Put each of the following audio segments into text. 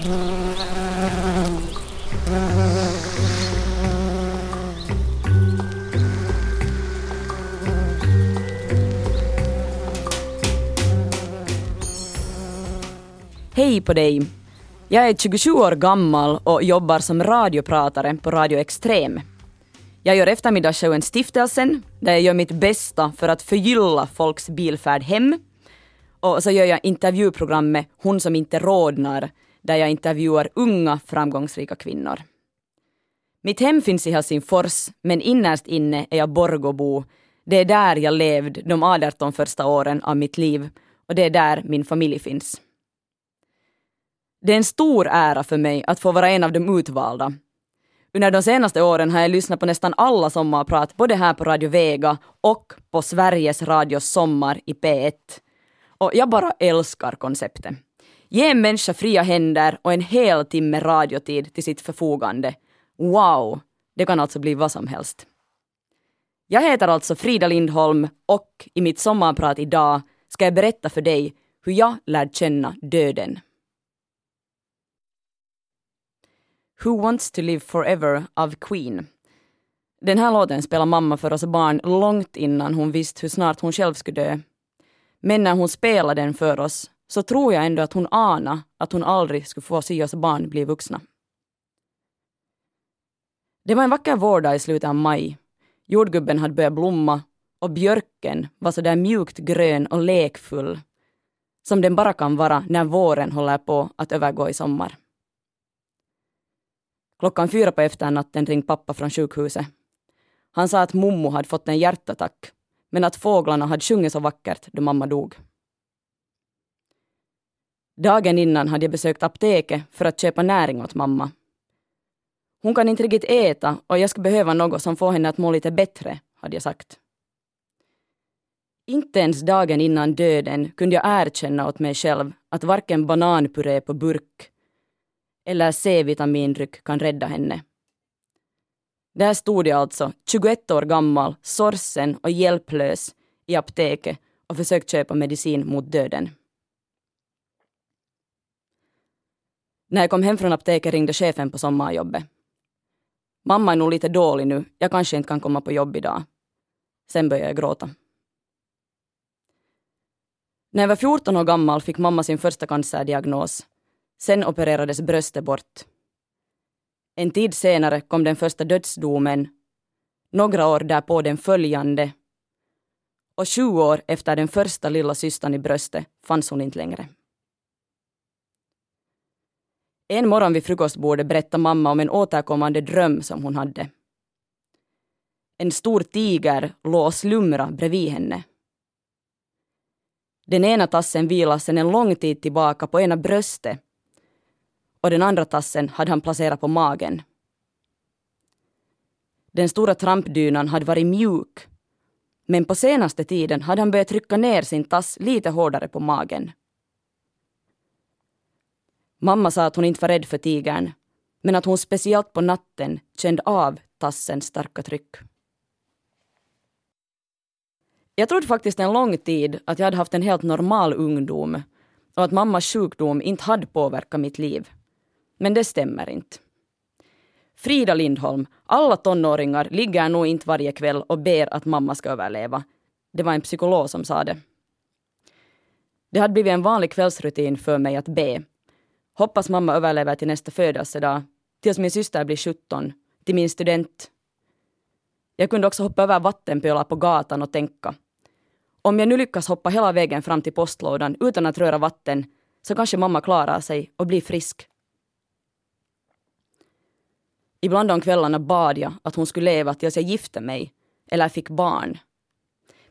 Hej på dig! Jag är 27 år gammal och jobbar som radiopratare på Radio Extrem. Jag gör eftermiddagsshowen Stiftelsen, där jag gör mitt bästa för att förgylla folks bilfärd hem. Och så gör jag intervjuprogrammet Hon som inte rodnar, där jag intervjuar unga framgångsrika kvinnor. Mitt hem finns i Helsingfors, men innerst inne är jag Borgobo. Det är där jag levde de 18 första åren av mitt liv och det är där min familj finns. Det är en stor ära för mig att få vara en av de utvalda. Under de senaste åren har jag lyssnat på nästan alla sommarprat, både här på Radio Vega och på Sveriges Radios Sommar i P1. Och jag bara älskar konceptet. Ge en människa fria händer och en hel timme radiotid till sitt förfogande. Wow! Det kan alltså bli vad som helst. Jag heter alltså Frida Lindholm och i mitt sommarprat idag ska jag berätta för dig hur jag lärde känna döden. Who wants to live forever av Queen. Den här låten spelar mamma för oss barn långt innan hon visste hur snart hon själv skulle dö. Men när hon spelade den för oss så tror jag ändå att hon anade att hon aldrig skulle få se oss barn bli vuxna. Det var en vacker vårdag i slutet av maj. Jordgubben hade börjat blomma och björken var så där mjukt grön och lekfull som den bara kan vara när våren håller på att övergå i sommar. Klockan fyra på efternatten ringde pappa från sjukhuset. Han sa att mommo hade fått en hjärtattack, men att fåglarna hade sjungit så vackert då mamma dog. Dagen innan hade jag besökt apoteket för att köpa näring åt mamma. Hon kan inte riktigt äta och jag ska behöva något som får henne att må lite bättre, hade jag sagt. Inte ens dagen innan döden kunde jag erkänna åt mig själv att varken bananpuré på burk eller C-vitamindryck kan rädda henne. Där stod jag alltså, 21 år gammal, sorsen och hjälplös, i apoteket och försökt köpa medicin mot döden. När jag kom hem från apteket ringde chefen på sommarjobbet. Mamma är nog lite dålig nu, jag kanske inte kan komma på jobb idag. Sen började jag gråta. När jag var 14 år gammal fick mamma sin första cancerdiagnos Sen opererades bröstet bort. En tid senare kom den första dödsdomen, några år därpå den följande och sju år efter den första lilla systern i bröstet fanns hon inte längre. En morgon vid frukostbordet berättade mamma om en återkommande dröm som hon hade. En stor tiger låg och slumrade bredvid henne. Den ena tassen vilade sedan en lång tid tillbaka på ena bröstet och den andra tassen hade han placerat på magen. Den stora trampdynan hade varit mjuk, men på senaste tiden hade han börjat trycka ner sin tass lite hårdare på magen. Mamma sa att hon inte var rädd för tigern, men att hon speciellt på natten kände av tassens starka tryck. Jag trodde faktiskt en lång tid att jag hade haft en helt normal ungdom och att mammas sjukdom inte hade påverkat mitt liv. Men det stämmer inte. Frida Lindholm, alla tonåringar ligger nog inte varje kväll och ber att mamma ska överleva. Det var en psykolog som sa det. Det hade blivit en vanlig kvällsrutin för mig att be. Hoppas mamma överlever till nästa födelsedag, tills min syster blir 17, till min student. Jag kunde också hoppa över vattenpölar på gatan och tänka. Om jag nu lyckas hoppa hela vägen fram till postlådan utan att röra vatten så kanske mamma klarar sig och blir frisk. Ibland om kvällarna bad jag att hon skulle leva tills jag gifte mig eller fick barn.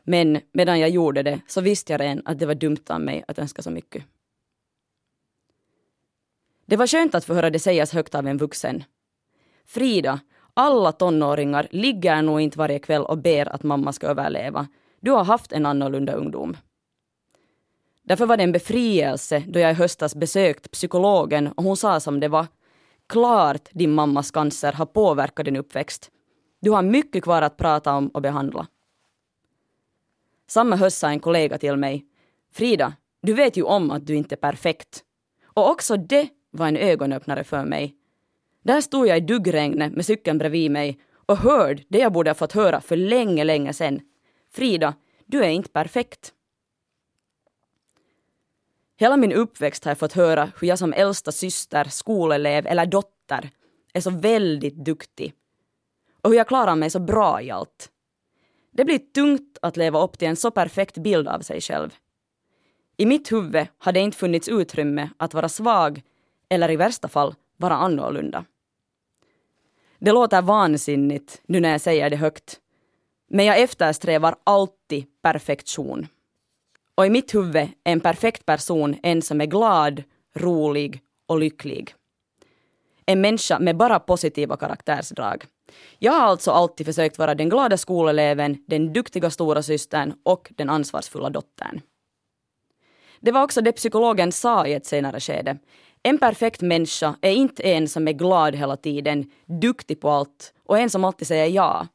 Men medan jag gjorde det så visste jag redan att det var dumt av mig att önska så mycket. Det var skönt att få höra det sägas högt av en vuxen. Frida, alla tonåringar ligger nog inte varje kväll och ber att mamma ska överleva. Du har haft en annorlunda ungdom. Därför var det en befrielse då jag i höstas besökt psykologen och hon sa som det var klart din mammas cancer har påverkat din uppväxt. Du har mycket kvar att prata om och behandla. Samma höst sa en kollega till mig, Frida, du vet ju om att du inte är perfekt. Och också det var en ögonöppnare för mig. Där stod jag i duggregnet med cykeln bredvid mig och hörde det jag borde ha fått höra för länge, länge sedan. Frida, du är inte perfekt. Hela min uppväxt har jag fått höra hur jag som äldsta syster, skolelev eller dotter är så väldigt duktig. Och hur jag klarar mig så bra i allt. Det blir tungt att leva upp till en så perfekt bild av sig själv. I mitt huvud har det inte funnits utrymme att vara svag eller i värsta fall vara annorlunda. Det låter vansinnigt nu när jag säger det högt. Men jag eftersträvar alltid perfektion. Och i mitt huvud är en perfekt person en som är glad, rolig och lycklig. En människa med bara positiva karaktärsdrag. Jag har alltså alltid försökt vara den glada skoleleven, den duktiga stora systern och den ansvarsfulla dottern. Det var också det psykologen sa i ett senare skede. En perfekt människa är inte en som är glad hela tiden, duktig på allt och en som alltid säger ja.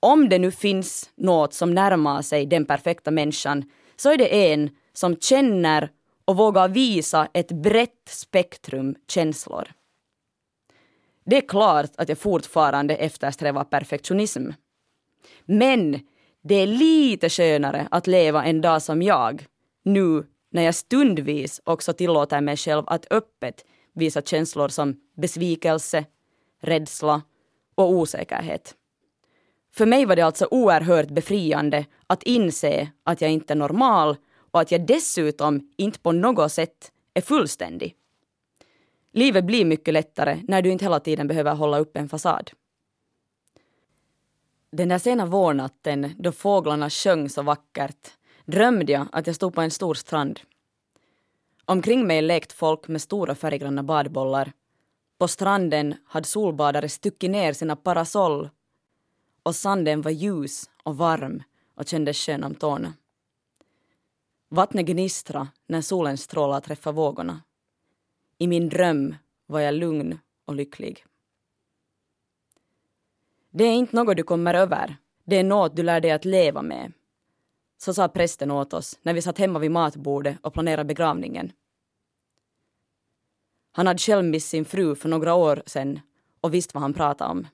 Om det nu finns något som närmar sig den perfekta människan så är det en som känner och vågar visa ett brett spektrum känslor. Det är klart att jag fortfarande eftersträvar perfektionism. Men det är lite skönare att leva en dag som jag, nu när jag stundvis också tillåter mig själv att öppet visa känslor som besvikelse, rädsla och osäkerhet. För mig var det alltså oerhört befriande att inse att jag inte är normal och att jag dessutom inte på något sätt är fullständig. Livet blir mycket lättare när du inte hela tiden behöver hålla upp en fasad. Den där sena vårnatten då fåglarna sjöng så vackert drömde jag att jag stod på en stor strand. Omkring mig lekt folk med stora färggranna badbollar. På stranden hade solbadare stuckit ner sina parasoll och sanden var ljus och varm och kändes skön om tårna. Vattnet gnistra när solens strålar träffade vågorna. I min dröm var jag lugn och lycklig. Det är inte något du kommer över. Det är något du lär dig att leva med. Så sa prästen åt oss när vi satt hemma vid matbordet och planerade begravningen. Han hade själv mist sin fru för några år sedan och visste vad han pratade om.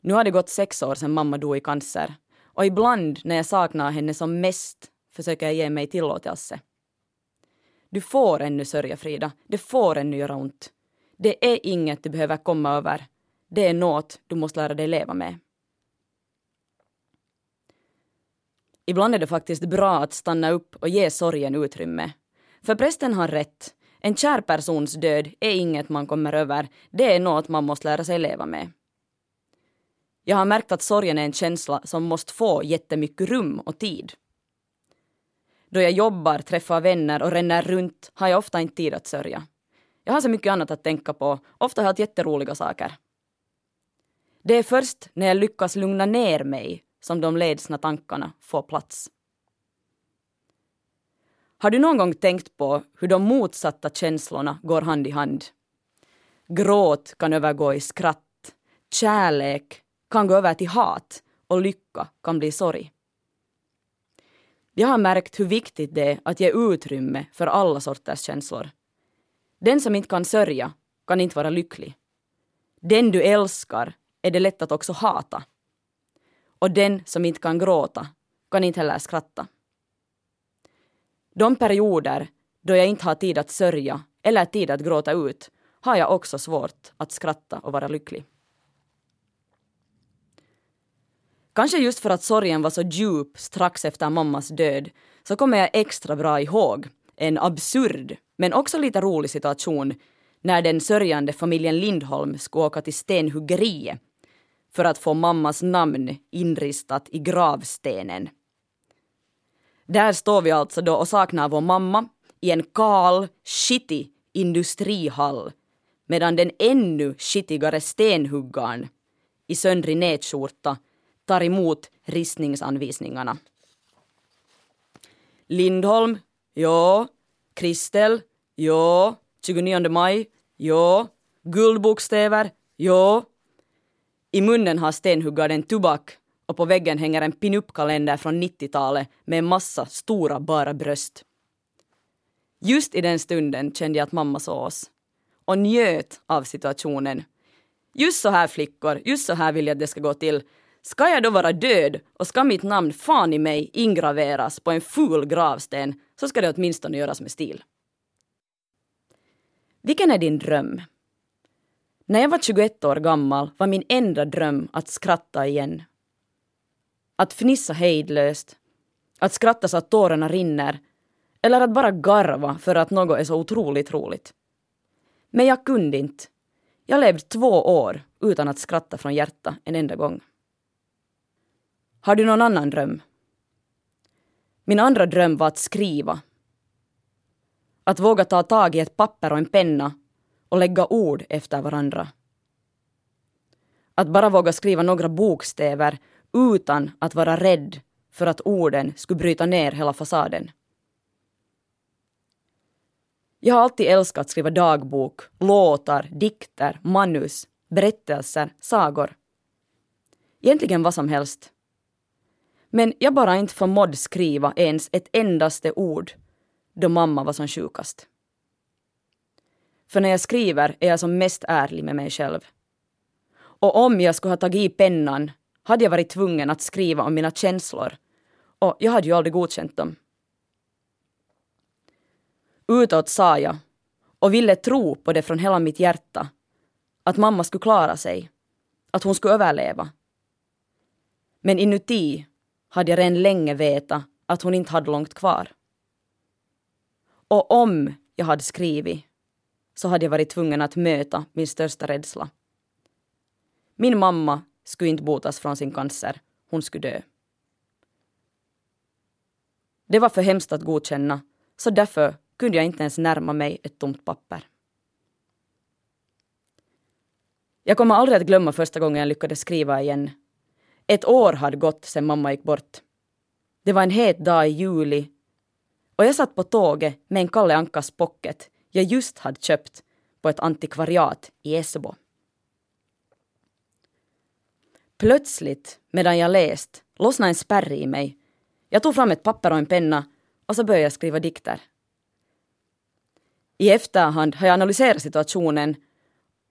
Nu har det gått sex år sedan mamma dog i cancer och ibland när jag saknar henne som mest försöker jag ge mig tillåtelse. Du får ännu sörja, Frida. Det får ännu göra ont. Det är inget du behöver komma över. Det är något du måste lära dig leva med. Ibland är det faktiskt bra att stanna upp och ge sorgen utrymme. För prästen har rätt. En kär persons död är inget man kommer över. Det är något man måste lära sig leva med. Jag har märkt att sorgen är en känsla som måste få jättemycket rum och tid. Då jag jobbar, träffar vänner och ränner runt har jag ofta inte tid att sörja. Jag har så mycket annat att tänka på, ofta har jag haft jätteroliga saker. Det är först när jag lyckas lugna ner mig som de ledsna tankarna får plats. Har du någon gång tänkt på hur de motsatta känslorna går hand i hand? Gråt kan övergå i skratt, kärlek kan gå över till hat och lycka kan bli sorg. Jag har märkt hur viktigt det är att ge utrymme för alla sorters känslor. Den som inte kan sörja kan inte vara lycklig. Den du älskar är det lätt att också hata. Och den som inte kan gråta kan inte heller skratta. De perioder då jag inte har tid att sörja eller tid att gråta ut har jag också svårt att skratta och vara lycklig. Kanske just för att sorgen var så djup strax efter mammas död så kommer jag extra bra ihåg en absurd men också lite rolig situation när den sörjande familjen Lindholm skulle åka till stenhuggeriet för att få mammas namn inristat i gravstenen. Där står vi alltså då och saknar vår mamma i en kal, skitig industrihall medan den ännu skitigare stenhuggaren i söndrig nätskjorta tar emot ristningsanvisningarna. Lindholm, ja. Kristel, ja. 29 maj, ja. Guldbokstäver, ja. I munnen har stenhuggaren tobak och på väggen hänger en pinup-kalender från 90-talet med en massa stora bara bröst. Just i den stunden kände jag att mamma såg oss och njöt av situationen. Just så här flickor, just så här vill jag att det ska gå till. Ska jag då vara död och ska mitt namn fan i mig ingraveras på en ful gravsten så ska det åtminstone göras med stil. Vilken är din dröm? När jag var 21 år gammal var min enda dröm att skratta igen. Att fnissa hejdlöst, att skratta så att tårarna rinner eller att bara garva för att något är så otroligt roligt. Men jag kunde inte. Jag levde två år utan att skratta från hjärta en enda gång. Har du någon annan dröm? Min andra dröm var att skriva. Att våga ta tag i ett papper och en penna och lägga ord efter varandra. Att bara våga skriva några bokstäver utan att vara rädd för att orden skulle bryta ner hela fasaden. Jag har alltid älskat att skriva dagbok, låtar, dikter, manus, berättelser, sagor. Egentligen vad som helst. Men jag bara inte förmådde skriva ens ett endaste ord då mamma var som sjukast. För när jag skriver är jag som mest ärlig med mig själv. Och om jag skulle ha tagit i pennan hade jag varit tvungen att skriva om mina känslor. Och jag hade ju aldrig godkänt dem. Utåt sa jag, och ville tro på det från hela mitt hjärta, att mamma skulle klara sig, att hon skulle överleva. Men inuti hade jag redan länge vetat att hon inte hade långt kvar. Och om jag hade skrivit så hade jag varit tvungen att möta min största rädsla. Min mamma skulle inte botas från sin cancer, hon skulle dö. Det var för hemskt att godkänna, så därför kunde jag inte ens närma mig ett tomt papper. Jag kommer aldrig att glömma första gången jag lyckades skriva igen. Ett år hade gått sedan mamma gick bort. Det var en het dag i juli och jag satt på tåget med en Kalle Ankas pocket jag just hade köpt på ett antikvariat i Esbo. Plötsligt, medan jag läst, lossnade en spärr i mig. Jag tog fram ett papper och en penna och så började jag skriva dikter. I efterhand har jag analyserat situationen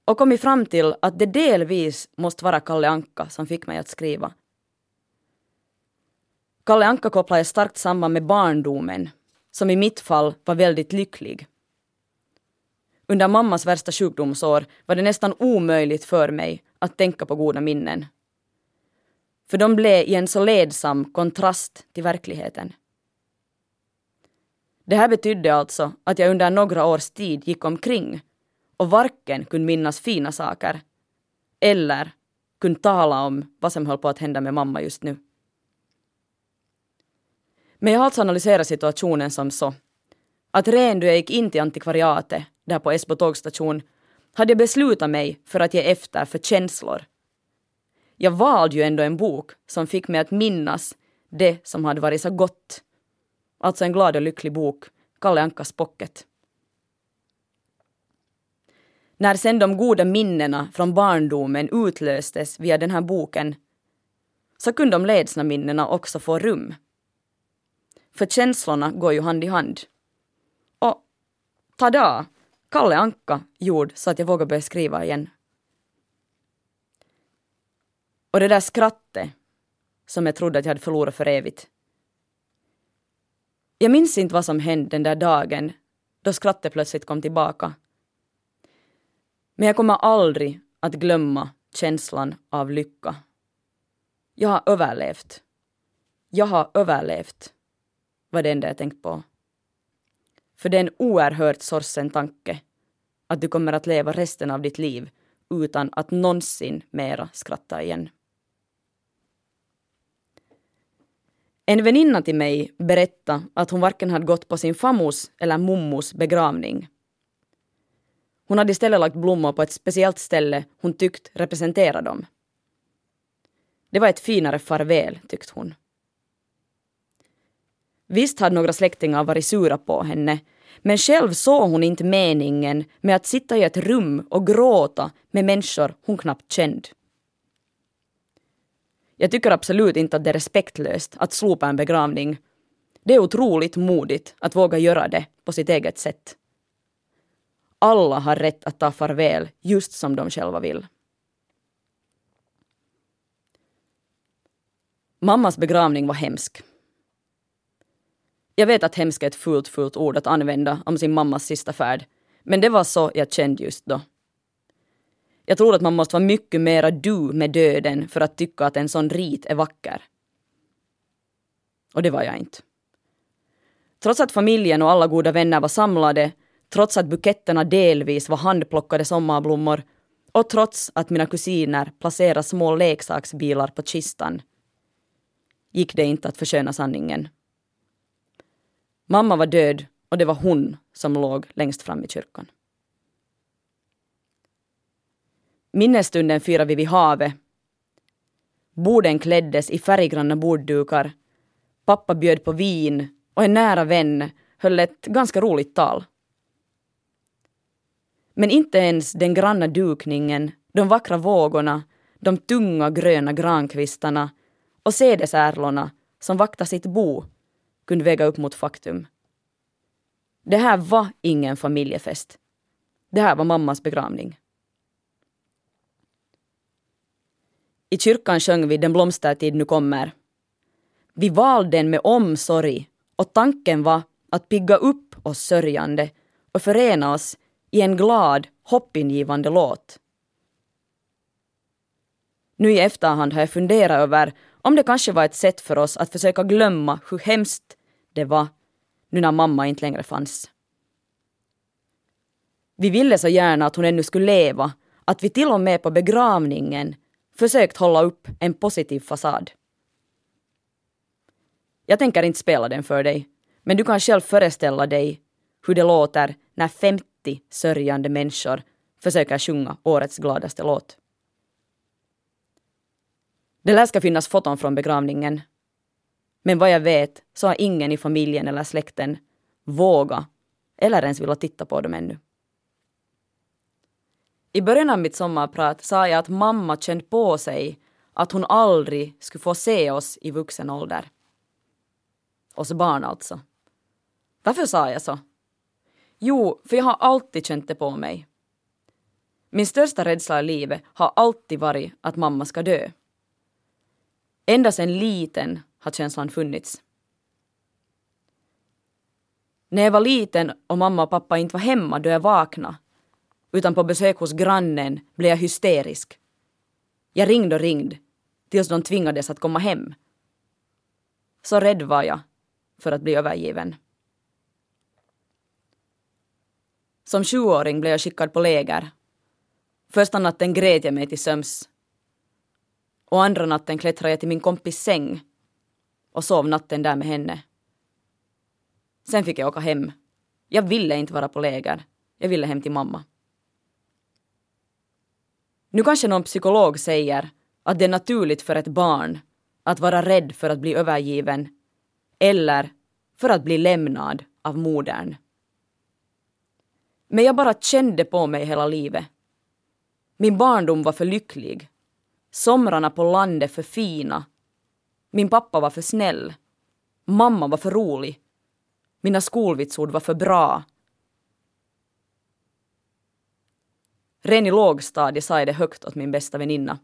och kommit fram till att det delvis måste vara Kalle Anka som fick mig att skriva. Kalle Anka kopplar jag starkt samman med barndomen, som i mitt fall var väldigt lycklig. Under mammas värsta sjukdomsår var det nästan omöjligt för mig att tänka på goda minnen. För de blev i en så ledsam kontrast till verkligheten. Det här betydde alltså att jag under några års tid gick omkring och varken kunde minnas fina saker eller kunde tala om vad som höll på att hända med mamma just nu. Men jag har alltså analyserat situationen som så att redan då jag gick in till antikvariatet där på Esbo tågstation hade jag beslutat mig för att ge efter för känslor. Jag valde ju ändå en bok som fick mig att minnas det som hade varit så gott Alltså en glad och lycklig bok, Kalle Ankas pocket. När sen de goda minnena från barndomen utlöstes via den här boken så kunde de ledsna minnena också få rum. För känslorna går ju hand i hand. Tada! Kalle Anka gjorde så att jag vågade börja skriva igen. Och det där skrattet som jag trodde att jag hade förlorat för evigt jag minns inte vad som hände den där dagen då skrattet plötsligt kom tillbaka. Men jag kommer aldrig att glömma känslan av lycka. Jag har överlevt. Jag har överlevt, var det enda jag tänkt på. För det är en oerhört sorgsen tanke att du kommer att leva resten av ditt liv utan att någonsin mera skratta igen. En väninna till mig berättade att hon varken hade gått på sin famos eller mommos begravning. Hon hade istället lagt blommor på ett speciellt ställe hon tyckt representerade dem. Det var ett finare farväl, tyckte hon. Visst hade några släktingar varit sura på henne, men själv såg hon inte meningen med att sitta i ett rum och gråta med människor hon knappt kände. Jag tycker absolut inte att det är respektlöst att slopa en begravning. Det är otroligt modigt att våga göra det på sitt eget sätt. Alla har rätt att ta farväl just som de själva vill. Mammas begravning var hemsk. Jag vet att hemska är ett fult, fult ord att använda om sin mammas sista färd, men det var så jag kände just då. Jag tror att man måste vara mycket mera du med döden för att tycka att en sån rit är vacker. Och det var jag inte. Trots att familjen och alla goda vänner var samlade, trots att buketterna delvis var handplockade sommarblommor och trots att mina kusiner placerade små leksaksbilar på kistan gick det inte att försköna sanningen. Mamma var död och det var hon som låg längst fram i kyrkan. Minnesstunden firade vi vid havet. Borden kläddes i färggranna borddukar. Pappa bjöd på vin och en nära vän höll ett ganska roligt tal. Men inte ens den granna dukningen, de vackra vågorna, de tunga gröna grankvistarna och sädesärlorna som vaktar sitt bo kunde väga upp mot faktum. Det här var ingen familjefest. Det här var mammas begravning. I kyrkan sjöng vi Den blomstertid nu kommer. Vi valde den med omsorg och tanken var att pigga upp oss sörjande och förena oss i en glad, hoppingivande låt. Nu i efterhand har jag funderat över om det kanske var ett sätt för oss att försöka glömma hur hemskt det var nu när mamma inte längre fanns. Vi ville så gärna att hon ännu skulle leva att vi till och med på begravningen försökt hålla upp en positiv fasad. Jag tänker inte spela den för dig, men du kan själv föreställa dig hur det låter när 50 sörjande människor försöker sjunga årets gladaste låt. Det lär ska finnas foton från begravningen. Men vad jag vet så har ingen i familjen eller släkten vågat eller ens velat titta på dem ännu. I början av mitt sommarprat sa jag att mamma känt på sig att hon aldrig skulle få se oss i vuxen ålder. Oss barn alltså. Varför sa jag så? Jo, för jag har alltid känt det på mig. Min största rädsla i livet har alltid varit att mamma ska dö. Ända sedan liten har känslan funnits. När jag var liten och mamma och pappa inte var hemma då jag vaknade utan på besök hos grannen blev jag hysterisk. Jag ringde och ringde tills de tvingades att komma hem. Så rädd var jag för att bli övergiven. Som sjuåring blev jag skickad på läger. Första natten grät jag mig till söms. Och andra natten klättrade jag till min kompis säng och sov natten där med henne. Sen fick jag åka hem. Jag ville inte vara på läger. Jag ville hem till mamma. Nu kanske någon psykolog säger att det är naturligt för ett barn att vara rädd för att bli övergiven eller för att bli lämnad av modern. Men jag bara kände på mig hela livet. Min barndom var för lycklig. Somrarna på landet för fina. Min pappa var för snäll. Mamma var för rolig. Mina skolvitsord var för bra. Redan i lågstadiet sa jag det högt åt min bästa väninna.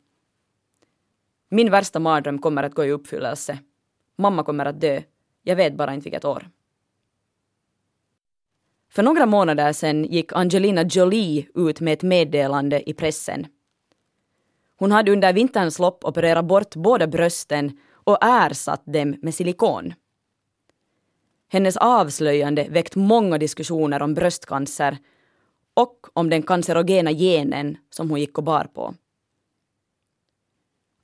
Min värsta mardröm kommer att gå i uppfyllelse. Mamma kommer att dö. Jag vet bara inte vilket år. För några månader sedan gick Angelina Jolie ut med ett meddelande i pressen. Hon hade under vinterns lopp opererat bort båda brösten och ersatt dem med silikon. Hennes avslöjande väckt många diskussioner om bröstcancer och om den cancerogena genen som hon gick och bar på.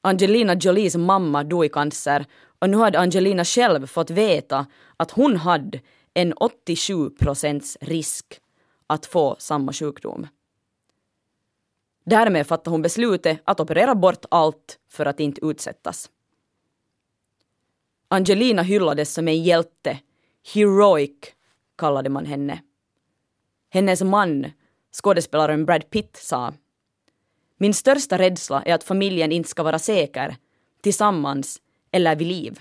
Angelina Jolies mamma dog i cancer och nu hade Angelina själv fått veta att hon hade en 87 procents risk att få samma sjukdom. Därmed fattade hon beslutet att operera bort allt för att inte utsättas. Angelina hyllades som en hjälte. Heroic kallade man henne. Hennes man, skådespelaren Brad Pitt, sa Min största rädsla är att familjen inte ska vara säker, tillsammans eller vid liv.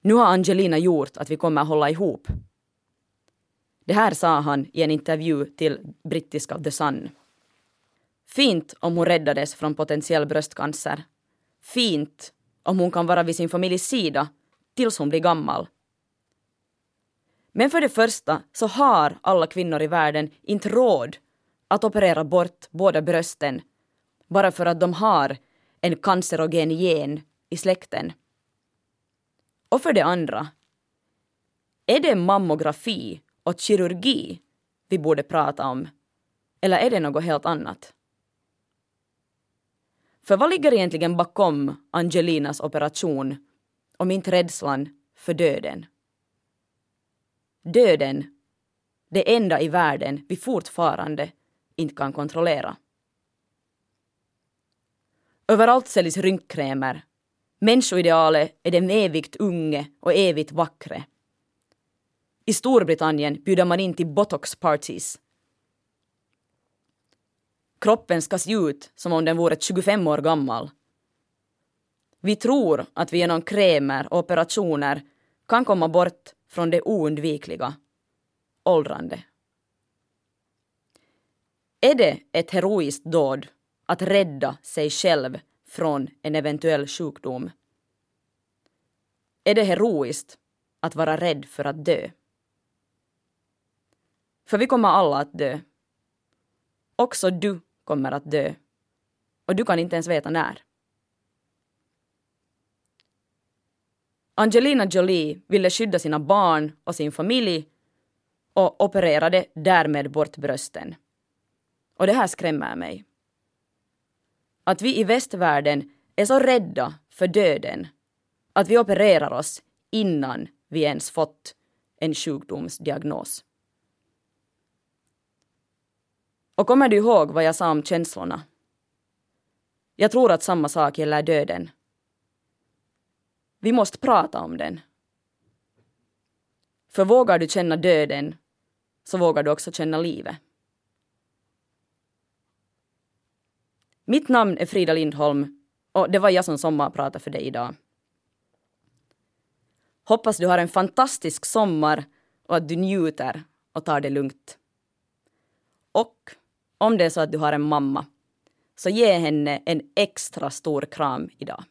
Nu har Angelina gjort att vi kommer hålla ihop. Det här sa han i en intervju till brittiska The Sun. Fint om hon räddades från potentiell bröstcancer. Fint om hon kan vara vid sin familjs sida tills hon blir gammal. Men för det första så har alla kvinnor i världen inte råd att operera bort båda brösten bara för att de har en cancerogen gen i släkten. Och för det andra, är det mammografi och kirurgi vi borde prata om? Eller är det något helt annat? För vad ligger egentligen bakom Angelinas operation om inte rädslan för döden? Döden, det enda i världen vi fortfarande inte kan kontrollera. Överallt säljs rynkkrämer. Människoidealet är den evigt unge och evigt vackre. I Storbritannien bjuder man in till botox-parties. Kroppen ska se ut som om den vore 25 år gammal. Vi tror att vi genom krämer och operationer kan komma bort från det oundvikliga, åldrande. Är det ett heroiskt dåd att rädda sig själv från en eventuell sjukdom? Är det heroiskt att vara rädd för att dö? För vi kommer alla att dö. Också du kommer att dö. Och du kan inte ens veta när. Angelina Jolie ville skydda sina barn och sin familj och opererade därmed bort brösten. Och det här skrämmer mig. Att vi i västvärlden är så rädda för döden att vi opererar oss innan vi ens fått en sjukdomsdiagnos. Och kommer du ihåg vad jag sa om känslorna? Jag tror att samma sak gäller döden. Vi måste prata om den. För vågar du känna döden så vågar du också känna livet. Mitt namn är Frida Lindholm och det var jag som sommarpratade för dig idag. Hoppas du har en fantastisk sommar och att du njuter och tar det lugnt. Och om det är så att du har en mamma, så ge henne en extra stor kram idag.